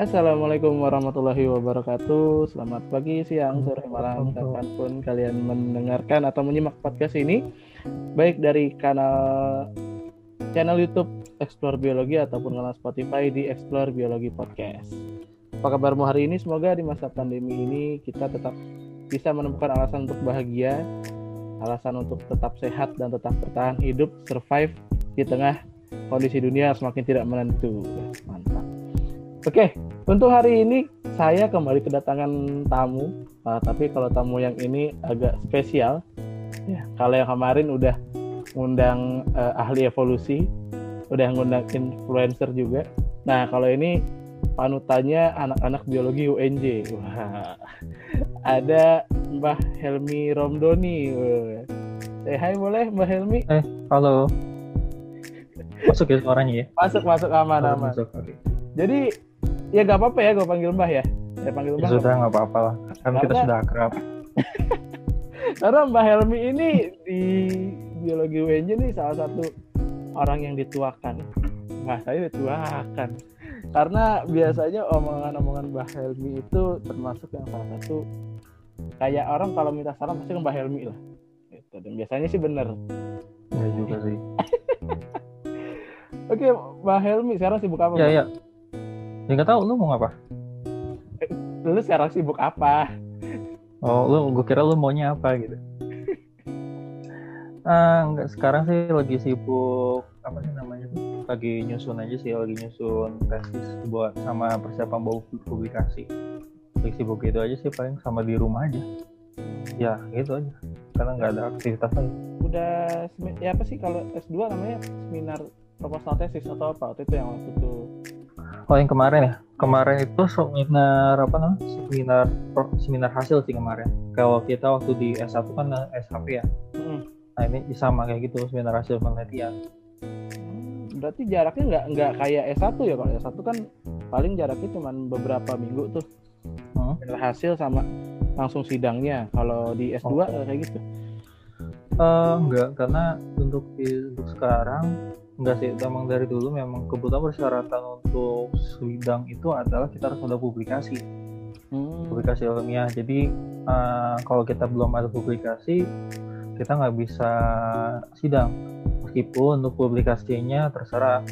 Assalamualaikum warahmatullahi wabarakatuh. Selamat pagi, siang, sore, malam, kapan pun kalian mendengarkan atau menyimak podcast ini, baik dari kanal channel YouTube Explore Biologi ataupun kanal Spotify di Explore Biologi Podcast. Apa kabarmu hari ini? Semoga di masa pandemi ini kita tetap bisa menemukan alasan untuk bahagia, alasan untuk tetap sehat dan tetap bertahan hidup, survive di tengah kondisi dunia semakin tidak menentu. Mantap. Oke, untuk hari ini saya kembali kedatangan tamu, uh, tapi kalau tamu yang ini agak spesial. Ya, kalau yang kemarin udah ngundang uh, ahli evolusi, udah ngundang influencer juga. Nah, kalau ini panutannya anak-anak biologi UNJ. Wah, ada Mbah Helmi Romdoni. Eh, hai boleh Mbah Helmi? Eh, halo. Masuk ya suaranya ya? Masuk, masuk aman, aman. Masuk, oke. Okay. Jadi ya gak apa-apa ya gue panggil Mbah ya. Saya panggil Mbah. Ya sudah nggak apa-apa lah. Kan kita sudah akrab. Karena Mbah Helmi ini di biologi UNJ nih salah satu orang yang dituakan. Mbah saya dituakan. Karena biasanya omongan-omongan Mbah Helmi itu termasuk yang salah satu. Kayak orang kalau minta saran pasti ke Mbah Helmi lah. Gitu. dan biasanya sih bener. Ya juga sih. Oke, Mbah Helmi sekarang sibuk apa? Ya, ya. Ya nggak tahu lu mau ngapa? Lu sekarang sibuk apa? Oh, lu gue kira lu maunya apa gitu. ah, enggak sekarang sih lagi sibuk apa sih namanya? Lagi nyusun aja sih, lagi nyusun tesis buat sama persiapan bawa publikasi. Lagi sibuk gitu aja sih paling sama di rumah aja. Ya, gitu aja. Karena nggak ada aktivitas lagi. Udah ya apa sih kalau S2 namanya seminar proposal tesis atau apa? Waktu itu yang waktu itu Oh yang kemarin ya, kemarin itu seminar apa namanya? Seminar seminar hasil sih kemarin. Kalau kita waktu di S1 kan SHP ya. Hmm. Nah ini sama kayak gitu seminar hasil penelitian. Hmm, berarti jaraknya nggak nggak kayak S1 ya kalau S1 kan paling jaraknya cuma beberapa minggu tuh. Hmm? hasil sama langsung sidangnya. Kalau di S2 oh. kayak gitu. Uh, enggak, karena untuk untuk sekarang enggak sih memang dari dulu memang kebutuhan persyaratan untuk sidang itu adalah kita harus ada publikasi. Hmm. publikasi ilmiah. Jadi uh, kalau kita belum ada publikasi kita nggak bisa sidang. Meskipun untuk publikasinya terserah.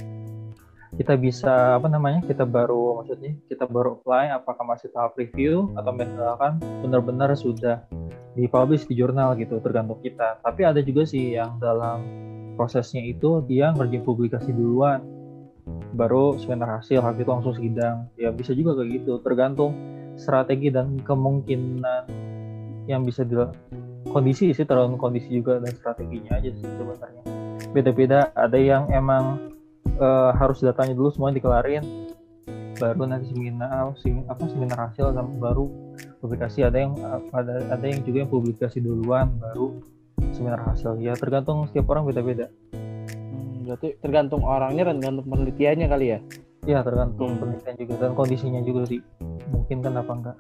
Kita bisa apa namanya kita baru maksudnya kita baru apply apakah masih tahap review atau misalkan benar-benar sudah dipublish di jurnal gitu tergantung kita. Tapi ada juga sih yang dalam prosesnya itu dia ngerjain publikasi duluan. Baru seminar hasil habis itu langsung sidang. Ya bisa juga kayak gitu. Tergantung strategi dan kemungkinan yang bisa di kondisi sih tergantung kondisi juga dan strateginya aja sih sebenarnya. Beda-beda ada yang emang uh, harus datanya dulu semuanya dikelarin baru nanti seminar sem, apa seminar hasil baru publikasi. Ada yang ada ada yang juga yang publikasi duluan baru seminar hasil. Ya tergantung setiap orang beda-beda. Hmm, berarti tergantung orangnya dan tergantung penelitiannya kali ya? Ya tergantung hmm. penelitian juga dan kondisinya juga sih. Mungkin kan apa enggak.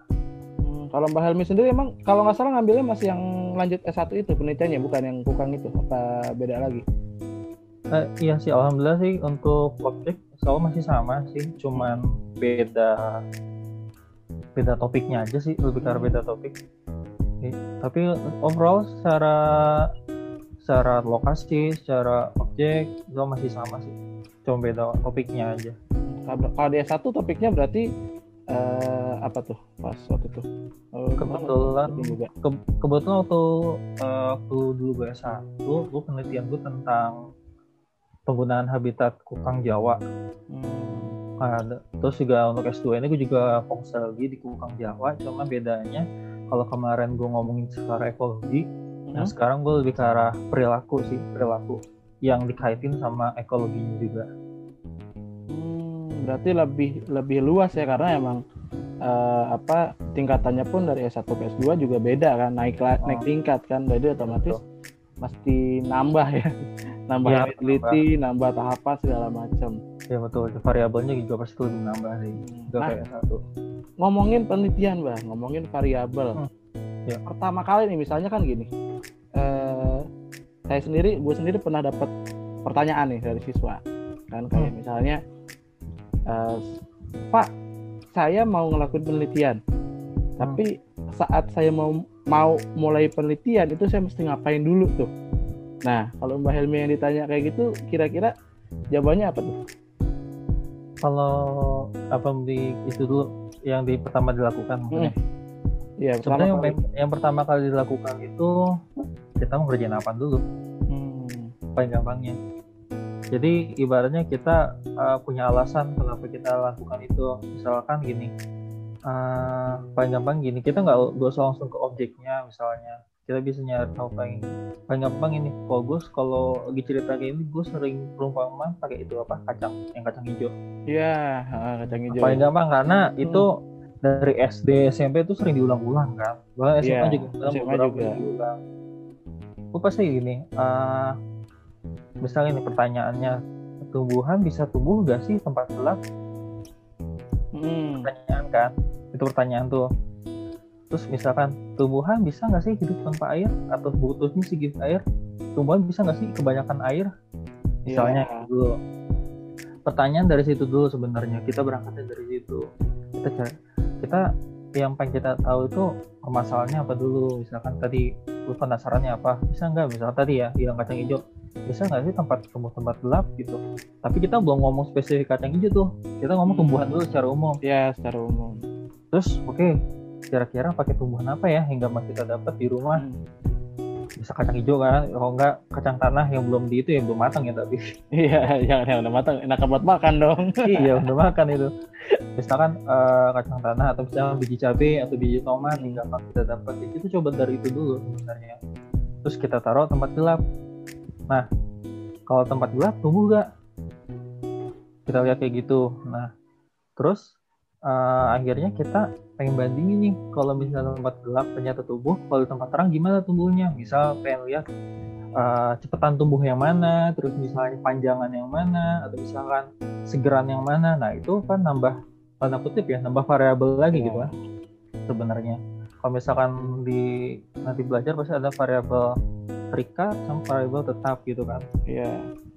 Hmm, kalau Mbak Helmi sendiri emang kalau nggak salah ngambilnya masih yang lanjut S1 itu penelitiannya bukan yang kukang itu apa beda lagi? Eh, iya sih alhamdulillah sih untuk objek selalu masih sama sih cuman beda beda topiknya aja sih lebih karena beda topik tapi overall secara secara lokasi, secara objek itu masih sama sih. Cuma beda topiknya aja. Kalau dia satu topiknya berarti uh, apa tuh pas waktu itu? Uh, kebetulan juga. Ke, kebetulan waktu uh, waktu dulu gue satu, gue penelitian gue tentang penggunaan habitat kukang Jawa. Hmm. Ada. Terus juga untuk S2 ini gue juga fokus lagi di kukang Jawa, cuma bedanya kalau kemarin gue ngomongin secara ekologi hmm. nah sekarang gue lebih ke arah perilaku sih perilaku yang dikaitin sama ekologinya juga hmm, berarti lebih lebih luas ya karena emang uh, apa tingkatannya pun dari S1 ke S2 juga beda kan naik oh. naik tingkat kan jadi otomatis Betul. pasti nambah ya nambah ya, peneliti nambah. nambah tahapan segala macam ya betul. Variabelnya juga pasti lebih nambah sih. Nah, kayak satu. ngomongin penelitian bang ngomongin variabel. Hmm. ya. pertama kali nih misalnya kan gini. Eh, saya sendiri gue sendiri pernah dapat pertanyaan nih dari siswa. Kan kayak hmm. misalnya eh, pak saya mau ngelakuin penelitian. Tapi saat saya mau mau mulai penelitian itu saya mesti ngapain dulu tuh? Nah kalau Mbak Helmi yang ditanya kayak gitu kira-kira jawabannya apa tuh kalau apa di itu dulu yang di pertama dilakukan hmm. ya sebenarnya yang, yang pertama kali dilakukan itu kita mau kerjain apa dulu? Hmm. paling gampangnya. Jadi ibaratnya kita uh, punya alasan kenapa kita lakukan itu. Misalkan gini uh, paling gampang gini kita nggak usah langsung ke objeknya misalnya kita bisa nyari tahu paling paling gampang ini. Kalau gue kalau lagi cerita kayak ini gue sering perumpamaan pakai itu apa? Kacang yang kacang hijau. Iya kacang hijau. Paling gampang karena hmm. itu dari SD SMP itu sering diulang-ulang kan? Bahkan SMA yeah, juga SMA juga. diulang. Gue pasti gini uh, misalnya ini pertanyaannya tumbuhan bisa tumbuh gak sih tempat gelap? Hmm. pertanyaan kan itu pertanyaan tuh terus misalkan tumbuhan bisa nggak sih hidup tanpa air? Atau butuhnya sedikit air? Tumbuhan bisa nggak sih kebanyakan air? Misalnya yeah. dulu pertanyaan dari situ dulu sebenarnya. Kita berangkatnya dari situ. Kita cari kita yang pengen kita tahu itu permasalahannya apa dulu? Misalkan tadi lu penasarannya apa? Bisa nggak? Misalkan tadi ya yang kacang hijau. Bisa nggak sih tempat tumbuh tempat gelap gitu? Tapi kita belum ngomong spesifik kacang hijau tuh. Kita ngomong hmm. tumbuhan dulu secara umum. Ya secara umum. Terus oke okay, kira-kira pakai tumbuhan apa ya hingga masih kita dapat di rumah? Hmm. bisa kacang hijau kan? Kalau enggak kacang tanah yang belum di itu yang belum matang ya tapi. Iya jangan yang udah matang. Enak buat makan dong. Iya udah makan itu. Misalkan uh, kacang tanah atau misalnya biji cabai atau biji tomat hingga pas kita dapat itu coba dari itu dulu sebenarnya. Terus kita taruh tempat gelap. Nah kalau tempat gelap tumbuh gak kita lihat kayak gitu. Nah terus uh, akhirnya kita pengen bandingin nih. Kalau misalnya tempat gelap ternyata tumbuh kalau tempat terang gimana tumbuhnya? Misal pengen lihat uh, cepetan tumbuh yang mana terus misalnya panjangan yang mana atau misalkan segeran yang mana. Nah itu kan nambah tanda kutip ya nambah variabel lagi gitu kan sebenarnya. Kalau misalkan di nanti belajar pasti ada variabel terikat sama variabel tetap gitu kan. Iya. eh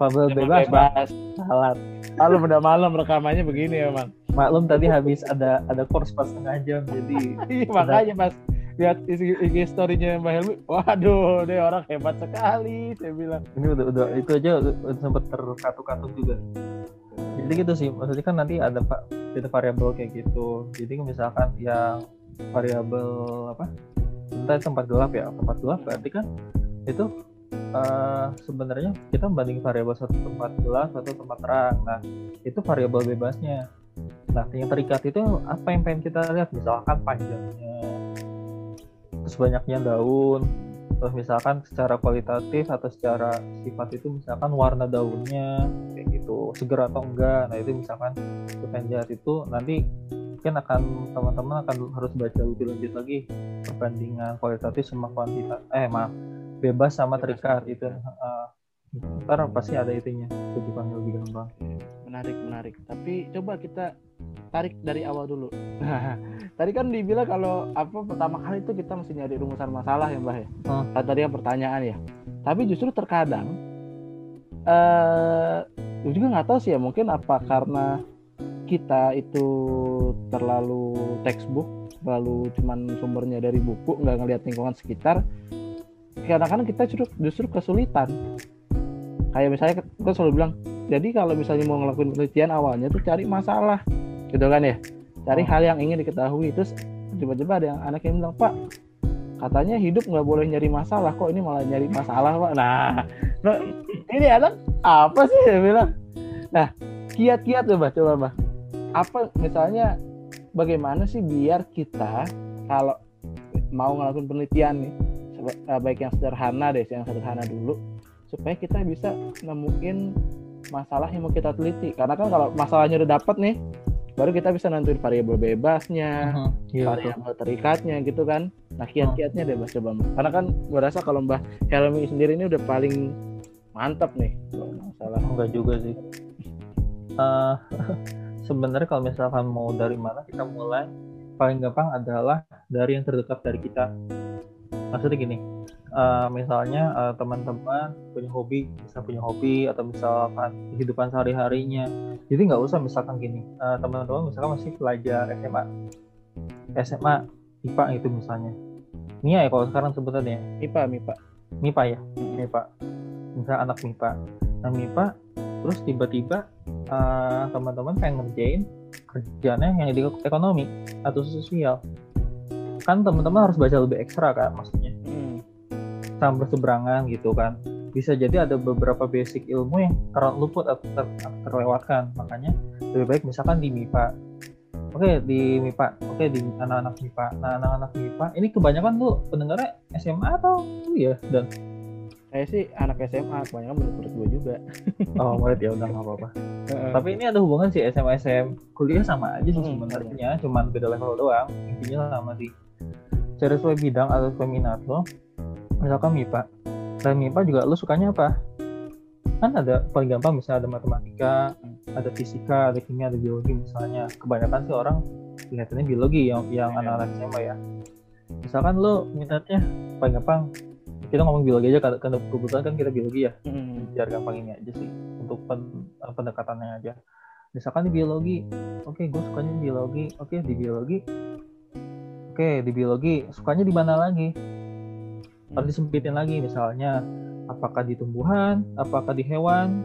variabel bebas, bebas. salah malam udah malam rekamannya begini emang maklum tadi habis ada ada course pas setengah jam jadi iya, makanya pas lihat isi storynya Mbak Helmi waduh dia orang hebat sekali saya bilang. Ini udah udah itu aja udah sempat terkatuk-katuk juga. Jadi gitu sih maksudnya kan nanti ada pak itu variabel kayak gitu. Jadi misalkan yang variabel apa? Entah tempat gelap ya tempat gelap berarti kan itu uh, sebenarnya kita banding variabel satu tempat gelap atau tempat terang nah itu variabel bebasnya Nah, yang terikat itu apa yang pengen kita lihat? Misalkan panjangnya, terus banyaknya daun, terus misalkan secara kualitatif atau secara sifat itu misalkan warna daunnya kayak gitu, seger atau enggak. Nah, itu misalkan lihat itu nanti mungkin akan teman-teman akan harus baca lebih lanjut lagi perbandingan kualitatif sama kuantitas eh maaf bebas sama terikat itu uh, ntar pasti ada itunya tujuannya lebih gampang. Menarik menarik. Tapi coba kita tarik dari awal dulu. Tadi kan dibilang kalau apa pertama kali itu kita mesti nyari rumusan masalah ya mbak ya? Hmm. tadi yang pertanyaan ya. Tapi justru terkadang eh uh, juga nggak tahu sih ya mungkin apa karena kita itu terlalu textbook terlalu cuman sumbernya dari buku nggak ngelihat lingkungan sekitar kadang-kadang kita justru justru kesulitan. Kayak misalnya kita selalu bilang jadi kalau misalnya mau ngelakuin penelitian awalnya tuh cari masalah. Gitu kan ya? Cari oh. hal yang ingin diketahui terus tiba-tiba ada yang anak yang bilang pak katanya hidup nggak boleh nyari masalah kok ini malah nyari masalah pak? Nah, nah ini anak apa sih dia bilang? Nah kiat-kiat coba coba mbak. Apa misalnya bagaimana sih biar kita kalau mau ngelakuin penelitian nih baik yang sederhana deh yang sederhana dulu supaya kita bisa nemuin masalah yang mau kita teliti. Karena kan kalau masalahnya udah dapat nih baru kita bisa nentuin variabel bebasnya uh-huh. yeah, variabel terikatnya gitu kan. Nah kiat-kiatnya deh mbak coba karena kan gue rasa kalau mbak Helmi sendiri ini udah paling mantap nih kalau masalah. Enggak juga sih. Uh, sebenarnya kalau misalkan mau dari mana kita mulai paling gampang adalah dari yang terdekat dari kita maksudnya gini uh, misalnya uh, teman-teman punya hobi bisa punya hobi atau misalkan kehidupan sehari harinya jadi nggak usah misalkan gini uh, teman-teman misalkan masih pelajar SMA SMA IPA itu misalnya. Mia ya kalau sekarang sebutannya MIPA MIPA MIPA ya? MIPA misalnya anak MIPA nah MIPA terus tiba-tiba uh, teman-teman pengen ngerjain kerjanya yang di ekonomi atau sosial kan teman-teman harus baca lebih ekstra kan maksudnya. Hmm. sama berseberangan gitu kan. Bisa jadi ada beberapa basic ilmu yang terluput atau ter terlewatkan. Makanya lebih baik misalkan di MIPA oke di MIPA oke di anak-anak MIPA nah anak-anak MIPA ini kebanyakan tuh pendengarnya SMA atau ya dan saya sih anak SMA kebanyakan menurut gue juga. Oh murid ya udah nggak apa-apa. Tapi ini ada hubungan sih SMA SM kuliah sama aja sih hmm, sebenarnya cuman beda level doang. Intinya sama sih cari sesuai bidang atau sesuai minat lo. Misalkan MIPA dan MIPA juga lo sukanya apa? Kan ada paling gampang misalnya ada matematika ada fisika ada kimia ada biologi misalnya. Kebanyakan sih orang kelihatannya biologi yang yang iya. anak-anak SMA ya. Misalkan lo minatnya paling gampang kita ngomong biologi aja karena kebetulan kan kita biologi ya. Hmm. biar gampang ini aja sih untuk pen, pendekatannya aja. Misalkan di biologi oke okay, gue sukanya biologi oke okay, di biologi Oke, di biologi sukanya di mana lagi? Harus disempitin lagi misalnya apakah di tumbuhan, apakah di hewan.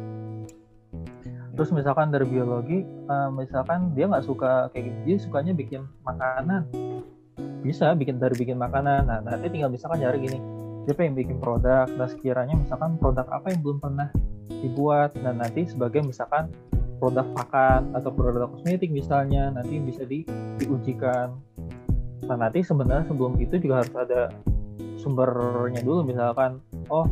Terus misalkan dari biologi, uh, misalkan dia nggak suka kayak gitu, dia sukanya bikin makanan. Bisa bikin dari bikin makanan. Nah, nanti tinggal misalkan nyari gini, dia pengen bikin produk. Nah, sekiranya misalkan produk apa yang belum pernah dibuat. Dan nanti sebagai misalkan produk pakan atau produk kosmetik misalnya nanti bisa di, diujikan Nah nanti sebenarnya sebelum itu juga harus ada sumbernya dulu. Misalkan oh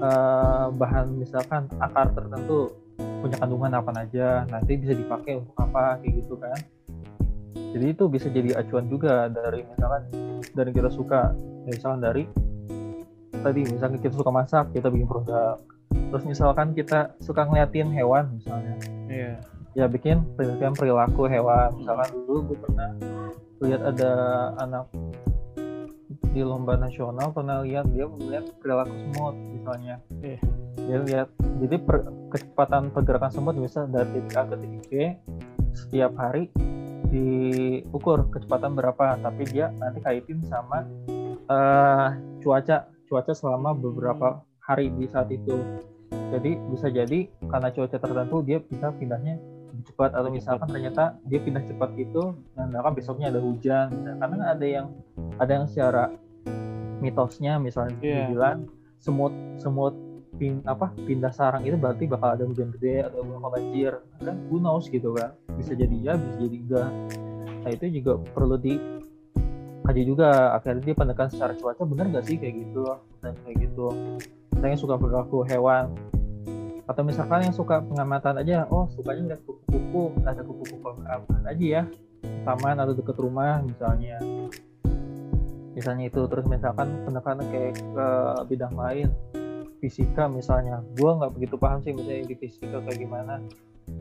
uh, bahan misalkan akar tertentu punya kandungan apa aja nanti bisa dipakai untuk apa kayak gitu kan. Jadi itu bisa jadi acuan juga dari misalkan dari kita suka. Misalkan dari tadi misalkan kita suka masak kita bikin produk. Terus misalkan kita suka ngeliatin hewan misalnya. Yeah. Ya bikin penelitian perilaku hewan. Misalkan dulu gue pernah lihat ada anak di lomba nasional pernah lihat dia melihat perilaku semut misalnya. Eh. dia lihat jadi per, kecepatan pergerakan semut bisa dari titik A ke titik B setiap hari diukur kecepatan berapa. Tapi dia nanti kaitin sama uh, cuaca cuaca selama beberapa hari di saat itu. Jadi bisa jadi karena cuaca tertentu dia bisa pindahnya cepat atau misalkan ternyata dia pindah cepat gitu dan nah, besoknya ada hujan misalkan. karena kan ada yang ada yang secara mitosnya misalnya yeah. dibilang semut semut pin, apa pindah sarang itu berarti bakal ada hujan gede atau bakal banjir. Kan who knows gitu kan bisa jadi ya bisa jadi enggak. Nah itu juga perlu di kaji juga akhirnya dia pendekatan secara cuaca benar nggak sih kayak gitu? Dan kayak gitu. Misalnya suka berlaku hewan atau misalkan yang suka pengamatan aja oh sukanya lihat kupu-kupu ada kupu-kupu apa aja ya. Taman atau dekat rumah misalnya. Misalnya itu terus misalkan pendekatan kayak ke bidang lain. Fisika misalnya. Gue nggak begitu paham sih misalnya di fisika kayak gimana.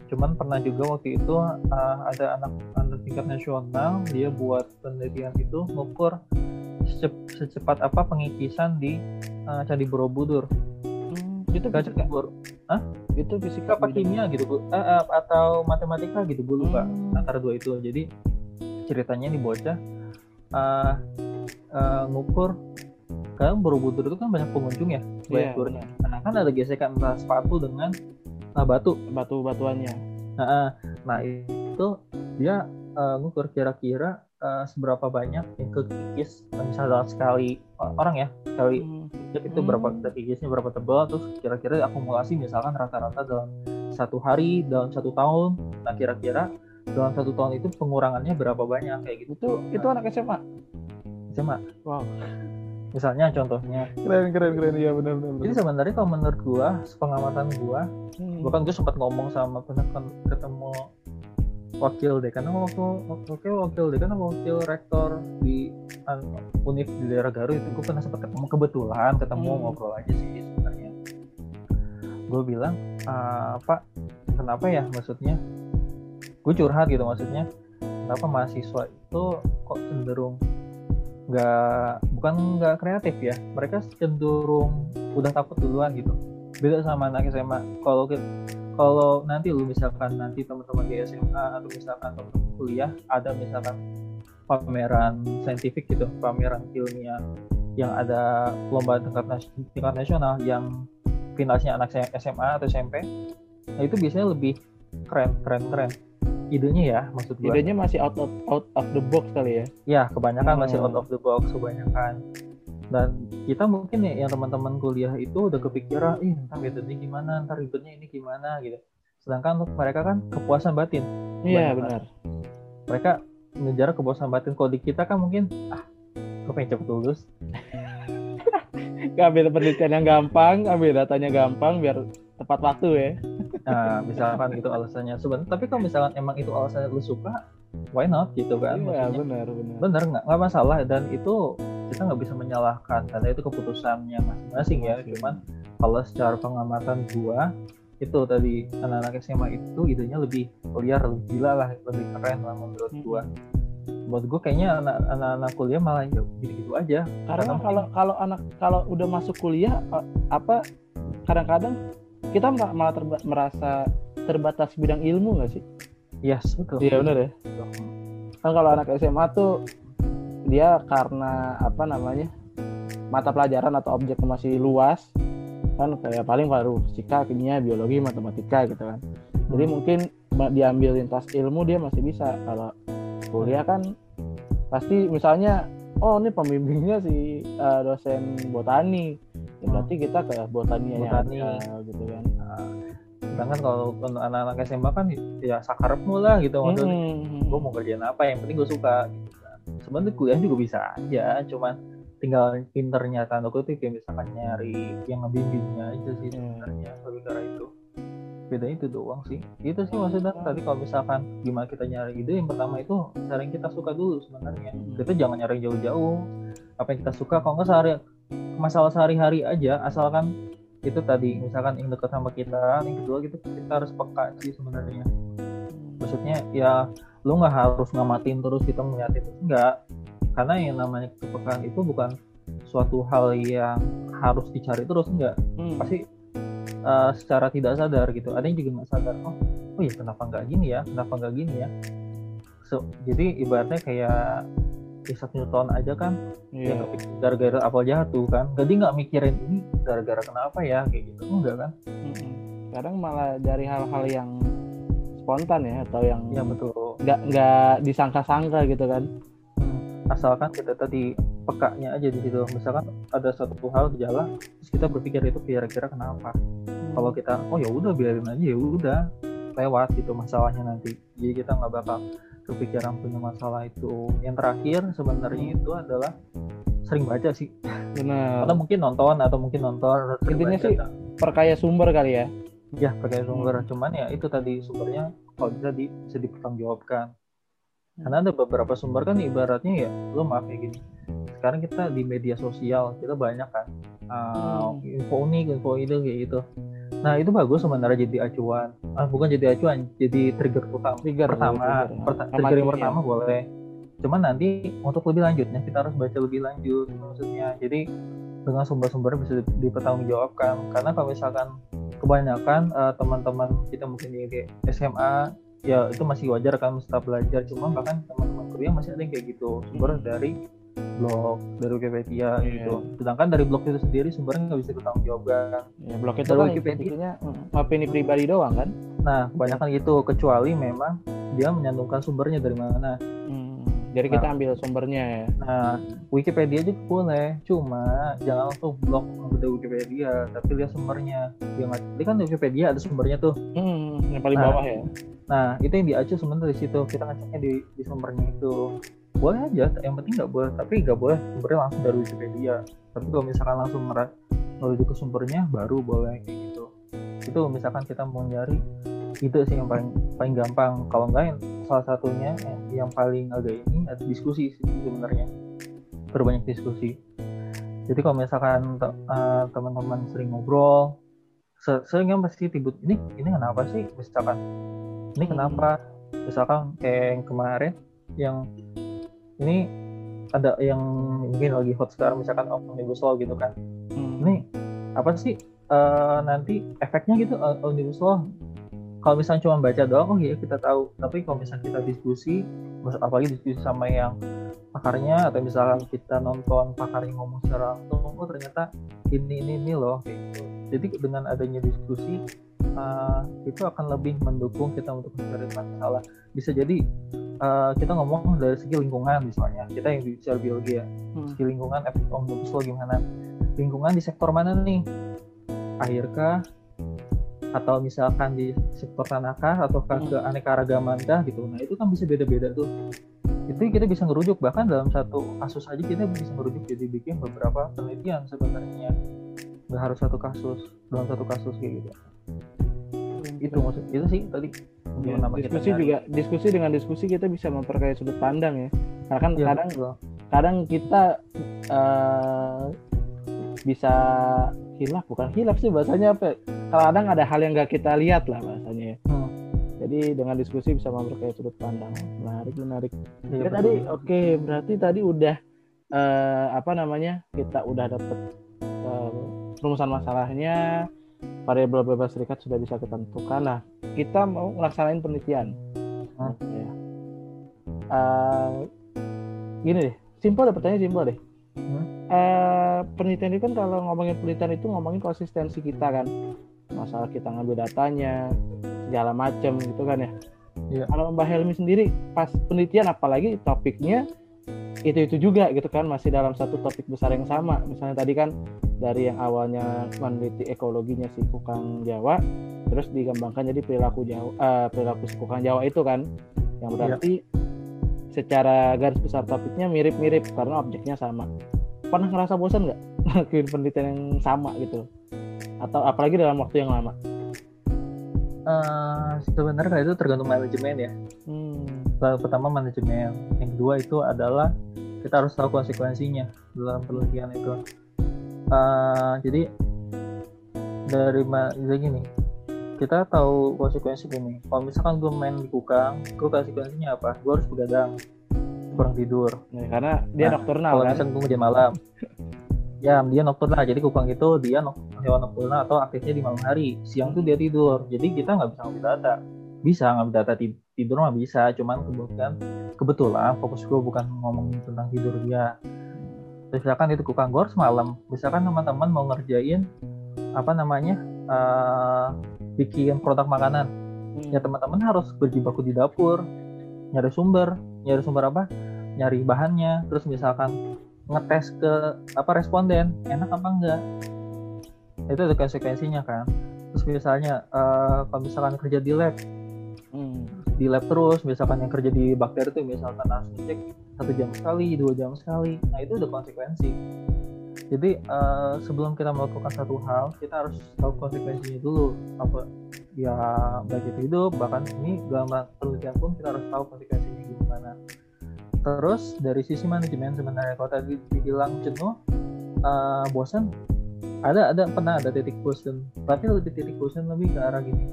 Cuman pernah juga waktu itu uh, ada anak anak tingkat nasional dia buat penelitian itu mengukur secepat apa pengikisan di uh, candi Borobudur itu fisika bor Hah? itu fisika apa kimia gitu bu. Uh, uh, atau matematika gitu bu lupa. Hmm. antara dua itu. Jadi ceritanya nih bocah uh, uh, ngukur kan Borobudur itu kan banyak pengunjung ya banyak yeah, yeah. Nah kan ada gesekan antara sepatu dengan uh, batu. Batu batuannya. Nah, uh, nah itu dia uh, ngukur kira-kira uh, seberapa banyak yang kekikis misalnya dalam sekali orang ya sekali hmm cek itu berapa detiknya berapa tebal terus kira-kira akumulasi misalkan rata-rata dalam satu hari dalam satu tahun. Nah kira-kira dalam satu tahun itu pengurangannya berapa banyak? Kayak gitu itu nah, itu anak SMA SMA wow. Misalnya contohnya. Keren keren keren. Ya benar benar jadi sebenarnya kalau menurut gua pengamatan gua hmm. bahkan gua sempat ngomong sama pernah ketemu wakil dekan waktu wakil wakil dekan wakil rektor di univ di daerah Garut itu gue pernah sempat ketemu kebetulan ketemu hmm. ngobrol aja sih sebenarnya. Gue bilang uh, pak kenapa ya maksudnya? Gue curhat gitu maksudnya kenapa mahasiswa itu kok cenderung nggak bukan nggak kreatif ya mereka cenderung udah takut duluan gitu. Beda sama anak SMA kalau kalau nanti lu misalkan nanti teman-teman di SMA atau misalkan teman kuliah ada misalkan pameran saintifik gitu pameran ilmiah yang ada lomba tingkat, tingkat nasional yang finalnya anak SMA atau SMP nah itu biasanya lebih keren keren keren. Idenya ya maksud gue idenya masih out of out of the box kali ya? Ya kebanyakan hmm. masih out of the box kebanyakan dan kita mungkin ya yang teman-teman kuliah itu udah kepikiran ih ntar metodenya gimana ntar ribetnya ini gimana gitu. Sedangkan untuk mereka kan kepuasan batin. Iya benar. Mereka ngejar kepuasan batin. Kalau di kita kan mungkin ah gue pengen cepet lulus. Ambil penelitian yang gampang ambil datanya gampang biar tepat waktu ya. Nah misalkan itu alasannya. Sebenarnya tapi kalau misalkan emang itu alasannya lu suka why not? Gitu kan iya benar benar. Benar nggak? Nggak masalah. Dan itu kita nggak bisa menyalahkan. Karena itu keputusannya masing-masing ya. Cuman kalau secara pengamatan gua itu tadi anak-anak SMA itu idenya lebih liar lebih gila lah lebih keren lah menurut gua. Buat gue kayaknya anak-anak kuliah malah ya gitu-gitu aja. Karena kalau kalau anak kalau udah masuk kuliah apa kadang-kadang kita malah terba merasa terbatas bidang ilmu nggak sih yes betul iya benar ya. Kan kalau anak SMA tuh dia karena apa namanya mata pelajaran atau objek masih luas kan kayak paling baru fisika kimia biologi matematika gitu kan. Jadi hmm. mungkin diambil lintas ilmu dia masih bisa. Kalau kuliah kan pasti misalnya oh ini pembimbingnya si uh, dosen botani. Ya berarti kita ke botani, botani. Ada, gitu kan. Nah, sedangkan kalau anak-anak SMA kan ya sakarepmu lah gitu maksudnya. Hmm. gue mau kerjaan apa yang penting gue suka gitu kan. Sebenarnya kuliah juga bisa aja cuman tinggal pinternya tanda kutip ya misalkan nyari yang ngebimbingnya aja sih hmm. sebenarnya lebih karena itu. Beda itu doang sih. Itu sih maksudnya. Tadi kalau misalkan gimana kita nyari ide yang pertama itu cari yang kita suka dulu sebenarnya. Hmm. kita jangan nyari jauh-jauh. Apa yang kita suka kalau nggak sehari masalah sehari-hari aja asalkan itu tadi misalkan yang dekat sama kita yang kedua gitu kita harus peka sih sebenarnya. Maksudnya ya lu nggak harus ngamatin terus kita ngeliatin enggak. Karena yang namanya kepekaan itu bukan suatu hal yang harus dicari terus enggak. Hmm. pasti uh, secara tidak sadar gitu. Ada yang juga nggak sadar oh oh ya kenapa nggak gini ya? Kenapa nggak gini ya? So jadi ibaratnya kayak Isaac Newton aja kan yeah. ya gara-gara apel jatuh kan. Jadi nggak mikirin ini gara-gara kenapa ya? Kayak gitu. Enggak kan? Hmm. kadang malah dari hal-hal yang spontan ya atau yang ya betul. nggak nggak disangka-sangka gitu kan. Hmm. asalkan kita tadi pekaknya aja di situ. Misalkan ada satu hal gejala terus kita berpikir itu kira-kira kenapa. Kalau kita oh ya udah biarin aja ya udah lewat gitu masalahnya nanti. Jadi kita nggak bakal kepikiran punya masalah itu. Yang terakhir sebenarnya itu adalah sering baca sih. Benar. Atau mungkin nonton atau mungkin nonton intinya sih perkaya sumber kali ya. Ya perkaya sumber. Hmm. cuman ya itu tadi sumbernya kalau bisa di bisa dipertanggungjawabkan. Karena ada beberapa sumber kan ibaratnya ya lo maaf ya gini. Sekarang kita di media sosial kita banyak kan uh, info ini info itu kayak gitu nah itu bagus sebenarnya jadi acuan ah, bukan jadi acuan jadi trigger utama. Trigger pertama trigger, perta trigger yang pertama ya. boleh. Cuman nanti untuk lebih lanjutnya kita harus baca lebih lanjut maksudnya. Jadi dengan sumber-sumber bisa dipertanggungjawabkan. Karena kalau misalkan kebanyakan uh, teman-teman kita mungkin di SMA ya itu masih wajar kan mesti belajar. Cuma bahkan teman-teman kuliah masih ada yang kayak gitu. Sumber dari blog dari Wikipedia yeah. gitu. Sedangkan dari blog itu sendiri sumbernya nggak bisa bertanggung jawabkan. Ya, blog itu kan Wikipedia mm, opini pribadi doang kan? Nah, kebanyakan gitu kecuali memang dia menyantumkan sumbernya dari mana. Hmm. Jadi kita nah, ambil sumbernya ya. Nah, Wikipedia juga boleh, cuma jangan langsung blog dari Wikipedia, tapi lihat sumbernya. Dia Jadi kan Wikipedia ada sumbernya tuh. Hmm, yang paling nah, bawah ya. Nah, itu yang diacu sebenarnya di situ. Kita ngeceknya di, di sumbernya itu boleh aja yang penting nggak boleh. Tapi nggak boleh sumbernya langsung dari Wikipedia. Tapi kalau misalkan langsung menuju ke sumbernya baru boleh kayak gitu. Itu misalkan kita mau nyari itu sih yang paling paling gampang. Kalau enggak yang salah satunya yang, yang paling agak ini ada diskusi sih sebenarnya. Berbanyak diskusi. Jadi kalau misalkan uh, teman-teman sering ngobrol seringnya pasti timbul ini ini kenapa sih? Misalkan ini kenapa? Misalkan kayak yang kemarin yang ini ada yang mungkin lagi hot sekarang misalkan omnibus law gitu kan hmm. ini apa sih uh, nanti efeknya gitu uh, omnibus law kalau misalnya cuma baca doang oh iya kita tahu tapi kalau misalnya kita diskusi apalagi diskusi sama yang pakarnya atau misalnya kita nonton pakar yang ngomong secara langsung oh ternyata ini ini ini loh gitu. jadi dengan adanya diskusi uh, itu akan lebih mendukung kita untuk mencari masalah. Bisa jadi uh, kita ngomong dari segi lingkungan misalnya. Kita yang bicara biologi ya hmm. segi lingkungan efek omnibus law gimana? Lingkungan di sektor mana nih? Air kah? Atau misalkan di sektor tanahkah atau hmm. ke aneka ragaman kah? Gitu. Nah itu kan bisa beda-beda tuh. Itu kita bisa ngerujuk. Bahkan dalam satu kasus aja kita bisa ngerujuk. Jadi bikin beberapa penelitian sebenarnya. Nggak harus satu kasus dalam satu kasus kayak gitu itu maksud itu sih tadi ya, diskusi juga diskusi dengan diskusi kita bisa memperkaya sudut pandang ya. Karena kan ya, kadang betul. kadang kita uh, bisa hilaf bukan hilaf sih bahasanya apa kadang ada hal yang nggak kita lihat lah bahasanya ya. hmm. jadi dengan diskusi bisa memperkaya sudut pandang. Menarik menarik. Ya, tadi oke okay, berarti tadi udah uh, apa namanya kita udah dapet uh, rumusan masalahnya variabel bebas serikat sudah bisa kita tentukan nah kita mau melaksanain penelitian ya. uh, gini deh simpel deh pertanyaan simpel deh hmm? uh, penelitian itu kan kalau ngomongin penelitian itu ngomongin konsistensi kita kan masalah kita ngambil datanya segala macam gitu kan ya yeah. kalau Mbak Helmi sendiri pas penelitian apalagi topiknya itu itu juga gitu kan masih dalam satu topik besar yang sama misalnya tadi kan dari yang awalnya meneliti ekologinya si kukang Jawa terus dikembangkan jadi perilaku Jawa uh, perilaku si kukang Jawa itu kan yang iya. berarti ya. secara garis besar topiknya mirip-mirip karena objeknya sama pernah ngerasa bosan nggak ngelakuin penelitian yang sama gitu atau apalagi dalam waktu yang lama uh, sebenarnya itu tergantung manajemen ya hmm. Pertama manajemen. Yang kedua itu adalah kita harus tahu konsekuensinya dalam penelitian itu. Uh, jadi dari jadi gini kita tahu konsekuensi gini. Kalau misalkan gue main di kukang gue konsekuensinya apa? Gue harus begadang kurang tidur. Ya, karena dia nah, nokturnal kalau kan? misalkan gue hujan malam ya dia nokturnal. Jadi kukang itu dia hewan nokturnal atau aktifnya di malam hari. Siang tuh dia tidur. Jadi kita nggak bisa ngambil data. Bisa ngambil data tidur mah bisa cuman kemudian kebetulan fokus gue bukan ngomongin tentang tidur dia misalkan itu kukang gor semalam misalkan teman-teman mau ngerjain apa namanya uh, bikin produk makanan hmm. ya teman-teman harus berjibaku di dapur nyari sumber nyari sumber apa? Nyari bahannya terus misalkan ngetes ke apa responden enak apa enggak? Itu ada konsekuensinya kan. Terus misalnya uh, kalau misalkan kerja di lab di lab terus misalkan yang kerja di bakteri itu misalkan harus ngecek satu jam sekali dua jam sekali. Nah itu udah konsekuensi. Jadi uh, sebelum kita melakukan satu hal kita harus tahu konsekuensinya dulu. Apa ya baik itu hidup bahkan ini dalam penelitian pun kita harus tahu konsekuensinya gimana. Terus dari sisi manajemen sebenarnya kalau tadi dibilang jenuh uh, bosan ada ada pernah ada titik bosan tapi lebih titik bosan lebih ke arah gini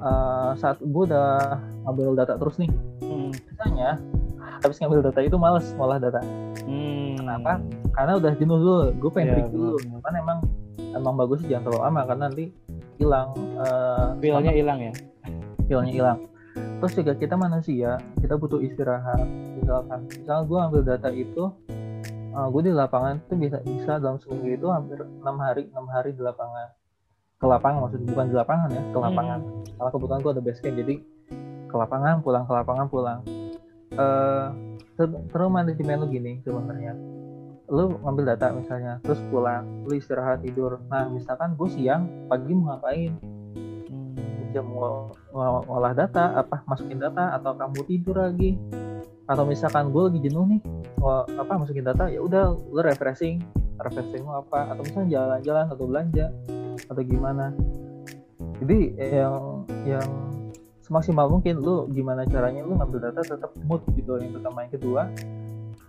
uh, saat gue udah ngambil data terus nih. Hmm. biasanya habis ngambil data itu males malah data. Hmm. kenapa? Karena udah jenuh dulu. Gue pengen yeah, break dulu kan emang emang bagus jangan terlalu lama karena nanti hilang uh, hilang ya? Feelnya hilang. Terus juga kita manusia kita butuh istirahat misalkan. Misalnya gue ambil data itu uh, eh, gue di lapangan itu bisa bisa dalam seminggu itu hampir enam hari enam hari di lapangan ke lapangan maksudnya bukan di lapangan ya ke lapangan. Hmm. karena kebetulan gue ada base camp jadi ke lapangan pulang ke lapangan pulang. Uh, terus manajemen lu gini sebenarnya. Lu ngambil data misalnya terus pulang lu istirahat tidur. Nah misalkan gue siang pagi mau ngapain? Hmm. jam mau ngolah data apa masukin data atau kamu tidur lagi? Atau misalkan gue lagi jenuh nih mau apa masukin data ya udah lu refreshing. Refreshing apa? Atau misalnya jalan-jalan atau belanja atau gimana. Jadi yang yang semaksimal mungkin lu gimana caranya lu ngambil data tetap mood gitu. Yang pertama. Yang kedua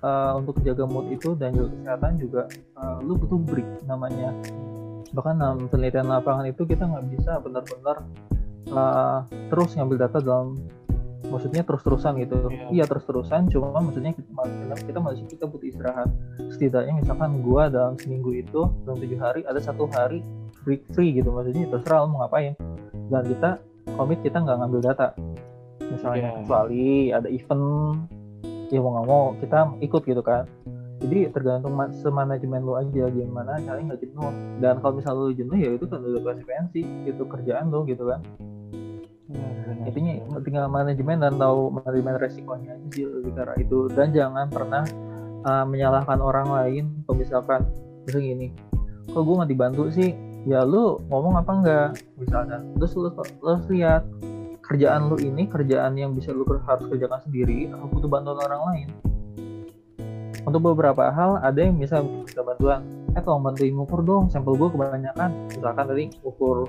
uh, untuk jaga mood itu dan juga kesehatan juga uh, lu butuh break namanya. Bahkan dalam penelitian lapangan itu kita nggak bisa benar-benar uh, terus ngambil data dalam maksudnya terus-terusan gitu. Iya. iya terus-terusan cuma maksudnya kita, kita masih kita butuh istirahat. Setidaknya misalkan gua dalam seminggu itu dalam tujuh hari ada satu hari break free gitu maksudnya terserah lo mau ngapain. Dan kita komit kita nggak ngambil data. Misalnya Iya. kecuali ada event ya mau nggak mau kita ikut gitu kan. Jadi tergantung ma- semanajemen lu aja gimana caranya nggak jenuh. Dan kalau misalnya lu jenuh ya itu kan udah konsekuensi itu kerjaan lu gitu kan. Benar, benar. intinya tinggal manajemen dan tahu manajemen resikonya aja sih lebih arah itu. Dan jangan pernah uh, menyalahkan orang lain. Kalau misalkan misalnya gini kok gue nggak dibantu sih ya lu ngomong apa enggak? Misalnya. Terus lu, lu lihat kerjaan lu ini kerjaan yang bisa lu harus kerjakan sendiri atau butuh bantuan orang lain? Untuk beberapa hal ada yang bisa minta bantuan. Eh tolong bantuin ngukur dong sampel gue kebanyakan. Misalkan tadi ukur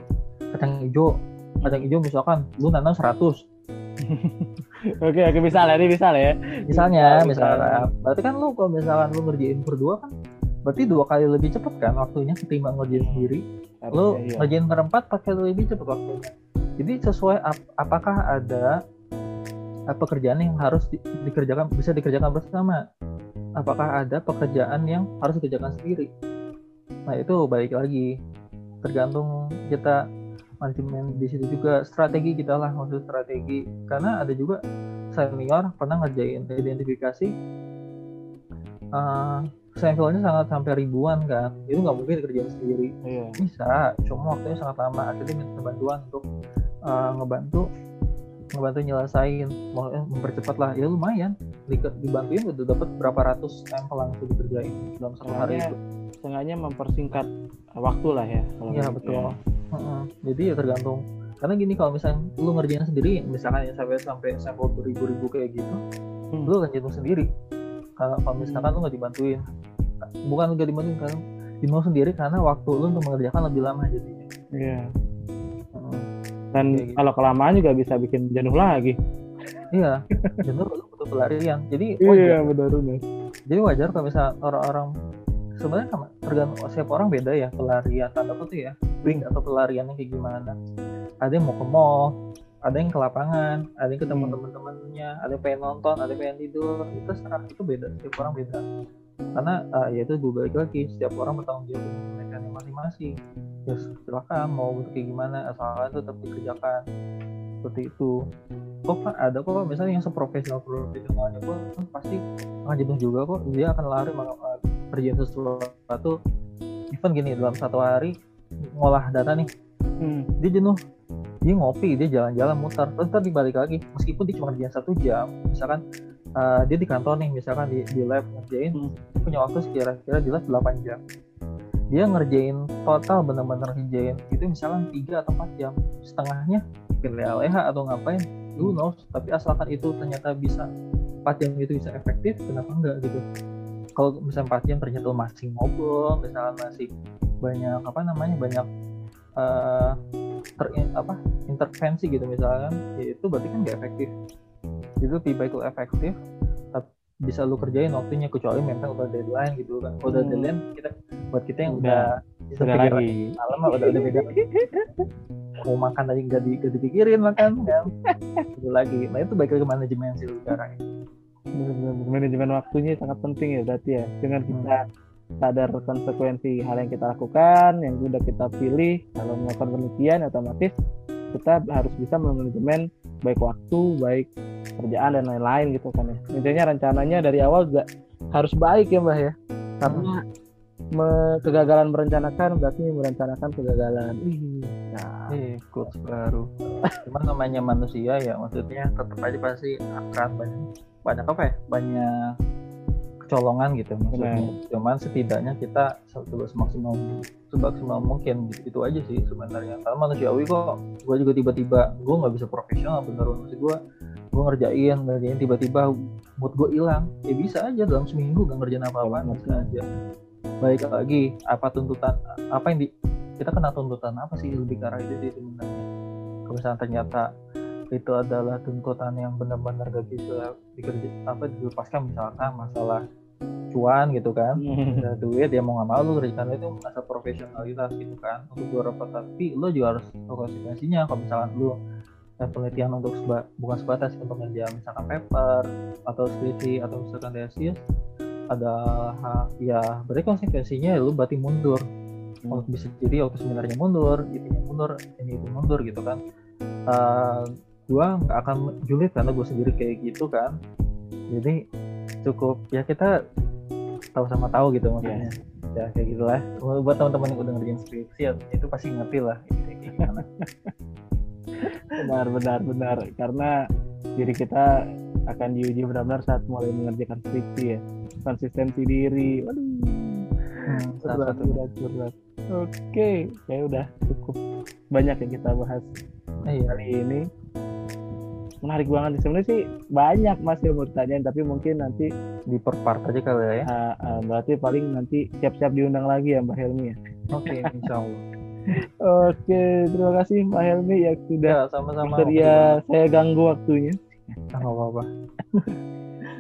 kacang hijau. Kacang hijau misalkan lu nanam 100 Oke, oke bisa lah, ini bisa lah ya. misalnya misalnya berarti kan lu kalau misalkan lu ngerjain berdua kan berarti dua kali lebih cepet kan waktunya ketimbang ngerjain sendiri? Lu Harusnya, iya. ngerjain berempat pakai lebih cepet waktunya. Jadi sesuai ap- apakah ada eh, pekerjaan yang harus di- dikerjakan bisa dikerjakan bersama? Apakah ada pekerjaan yang harus dikerjakan sendiri? Nah itu balik lagi. Tergantung kita manajemen di situ juga. Strategi kita lah maksud strategi. Karena ada juga senior pernah ngerjain identifikasi eh, sampelnya sangat sampai ribuan kan itu nggak mungkin dikerjain sendiri Iya. bisa cuma waktunya sangat lama akhirnya minta bantuan untuk uh, ngebantu ngebantu nyelesain mau mempercepat lah ya lumayan di, dibantuin udah dapat berapa ratus sampel langsung dikerjain dalam satu hari itu Sengaja mempersingkat waktu lah ya. kalau iya gitu betul ya. Heeh. jadi ya tergantung karena gini kalau misalnya lu ngerjain sendiri misalkan ya sampai sampai sampel beribu-ribu kayak gitu Hmm. lu akan jenuh sendiri kalau kalau misalkan lu nggak dibantuin bukan nggak dibantuin kan jenuh sendiri karena waktu lu untuk mengerjakan lebih lama jadinya Iya. Heeh. Dan Kayak gitu. kalau kelamaan juga bisa bikin jenuh lagi. Iya, jenuh lu butuh pelarian. Jadi Iya, wajar. benar benar. Jadi wajar kalau misalnya orang-orang sebenarnya kan tergantung setiap orang beda ya pelarian tanda kutip ya. Break atau pelariannya kayak gimana. Ada yang mau ke mall, ada yang ke lapangan, ada yang ketemu Hmm. teman-temannya, ada yang pengen nonton, ada yang pengen tidur. Itu serah itu beda, setiap orang beda. Karena ah, ya itu gue balik lagi, setiap orang bertanggung jawab dengan mereka masing-masing. Ya silakan mau kayak gimana, asalkan itu tetap dikerjakan seperti itu kok Pak, ada kok misalnya yang seprofesional profesionalnya pun pasti akan jenuh juga kok dia akan lari uh, kerjain sesuatu even gini dalam satu hari ngolah data nih Hmm. dia jenuh dia ngopi dia jalan-jalan muter. Terus ntar dibalik lagi meskipun dia cuma kerjain satu jam misalkan uh, dia di kantor nih misalkan di, di lab ngerjain Hmm. dia punya waktu sekira-kira di lab 8 jam. Dia ngerjain total bener-bener ngerjain itu misalkan 3 atau 4 jam. Setengahnya pilih LEH atau ngapain who knows? Tapi asalkan itu ternyata bisa 4 jam itu bisa efektif kenapa enggak gitu. Kalau misalnya 4 jam ternyata masih ngobrol misalnya masih banyak apa namanya banyak eh ter- apa intervensi gitu misalkan ya itu berarti kan nggak efektif lebih baik lu efektif tapi bisa lu kerjain waktunya kecuali memang udah deadline gitu kan kalau udah Hmm. deadline kita buat kita yang Udah. Sudah lagi. malam udah udah beda mau makan tadi nggak di, nggak dipikirin makan kan itu lagi nah itu baik lagi manajemen sih sekarang Benar-benar. Manajemen waktunya sangat penting ya berarti ya. Dengan kita sadar konsekuensi hal yang kita lakukan, yang sudah kita pilih, kalau melakukan penelitian otomatis kita harus bisa memanajemen baik waktu, baik kerjaan dan lain-lain gitu kan ya. Intinya rencananya dari awal juga harus baik ya Mbah ya. Karena me- kegagalan merencanakan berarti merencanakan kegagalan. Ih, Nah, eh quotes baru cuman namanya manusia ya maksudnya tetap aja pasti akan banyak banyak apa ya banyak kecolongan gitu maksudnya. Cuman setidaknya kita coba semaksimal semaksimal mungkin gitu, itu aja sih sebenarnya. Karena manusiawi kok gue juga tiba-tiba gue nggak bisa profesional bener maksud gue gue ngerjain ngerjain tiba-tiba mood gue hilang. Ya bisa aja dalam seminggu gak ngerjain apa-apa bisa aja. Baik lagi apa tuntutan apa yang di kita kena tuntutan apa sih lebih ke arah itu sih sebenarnya? Kalau misalnya ternyata itu adalah tuntutan yang benar-benar gak bisa dikerja apa dilepaskan misalkan masalah cuan gitu kan. Ada duit ya mau nggak mau lu kerjakan itu masa profesionalitas gitu kan. Untuk beberapa tapi lu juga harus tahu konsekuensinya. Kalau misalkan lu penelitian untuk seba, bukan sebatas untuk ngerjain misalkan paper atau skripsi atau misalkan tesis ada ya berarti konsekuensinya lu berarti mundur. Hmm. bisa jadi waktu seminarnya mundur itunya mundur ini itu mundur gitu kan. Uh, gua nggak akan julid karena gue sendiri kayak gitu kan. Jadi cukup. Ya kita tahu sama tahu gitu maksudnya. Yeah. ya kayak gitulah. Buat teman-teman yang udah ngerjain skripsi ya, itu pasti ngerti lah. Kayak gimana benar benar benar. Karena diri kita akan diuji benar-benar saat mulai mengerjakan skripsi ya. Konsistensi diri. Waduh. Hmm, berat, berat, berat. oke ya udah cukup banyak yang kita bahas iya. kali ini menarik banget. Sebenarnya sih banyak masih mau ditanyain tapi mungkin nanti di per part aja kali ya. Uh, uh, berarti paling nanti siap-siap diundang lagi ya Mbak Helmi ya? Oke okay, insya Allah. Oke terima kasih Mbak Helmi yang sudah ya, sama-sama. ya saya ganggu waktunya. Sama apa-apa.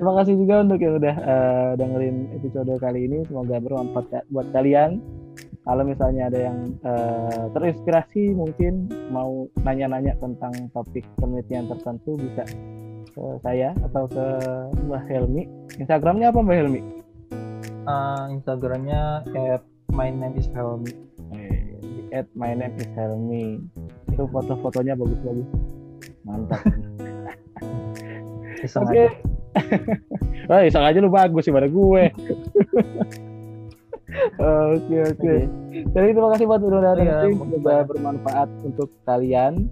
Terima kasih juga untuk yang udah uh, dengerin episode kali ini. Semoga bermanfaat buat kalian kalau misalnya ada yang uh, terinspirasi mungkin mau nanya-nanya tentang topik penelitian tertentu bisa ke saya atau ke Mbak Helmi. Instagramnya apa Mbak Helmi? Uh, Instagramnya at my name is Helmi. Eh, at my name is Helmi. Itu foto-fotonya bagus-bagus. Mantap. Oke. Okay. Wah, iseng aja lu bagus sih pada gue. Oke oke. Jadi terima kasih buat udah datang. Ya, semoga bermanfaat untuk kalian.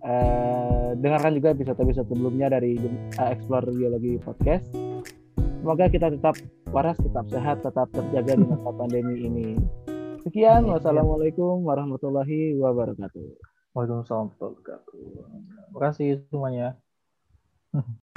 Uh, dengarkan juga episode-episode sebelumnya dari uh, Explore Biologi Podcast. Semoga kita tetap waras, tetap sehat, tetap terjaga di masa pandemi ini. Sekian, wassalamualaikum warahmatullahi wabarakatuh. Waalaikumsalam warahmatullahi wabarakatuh. Terima kasih semuanya.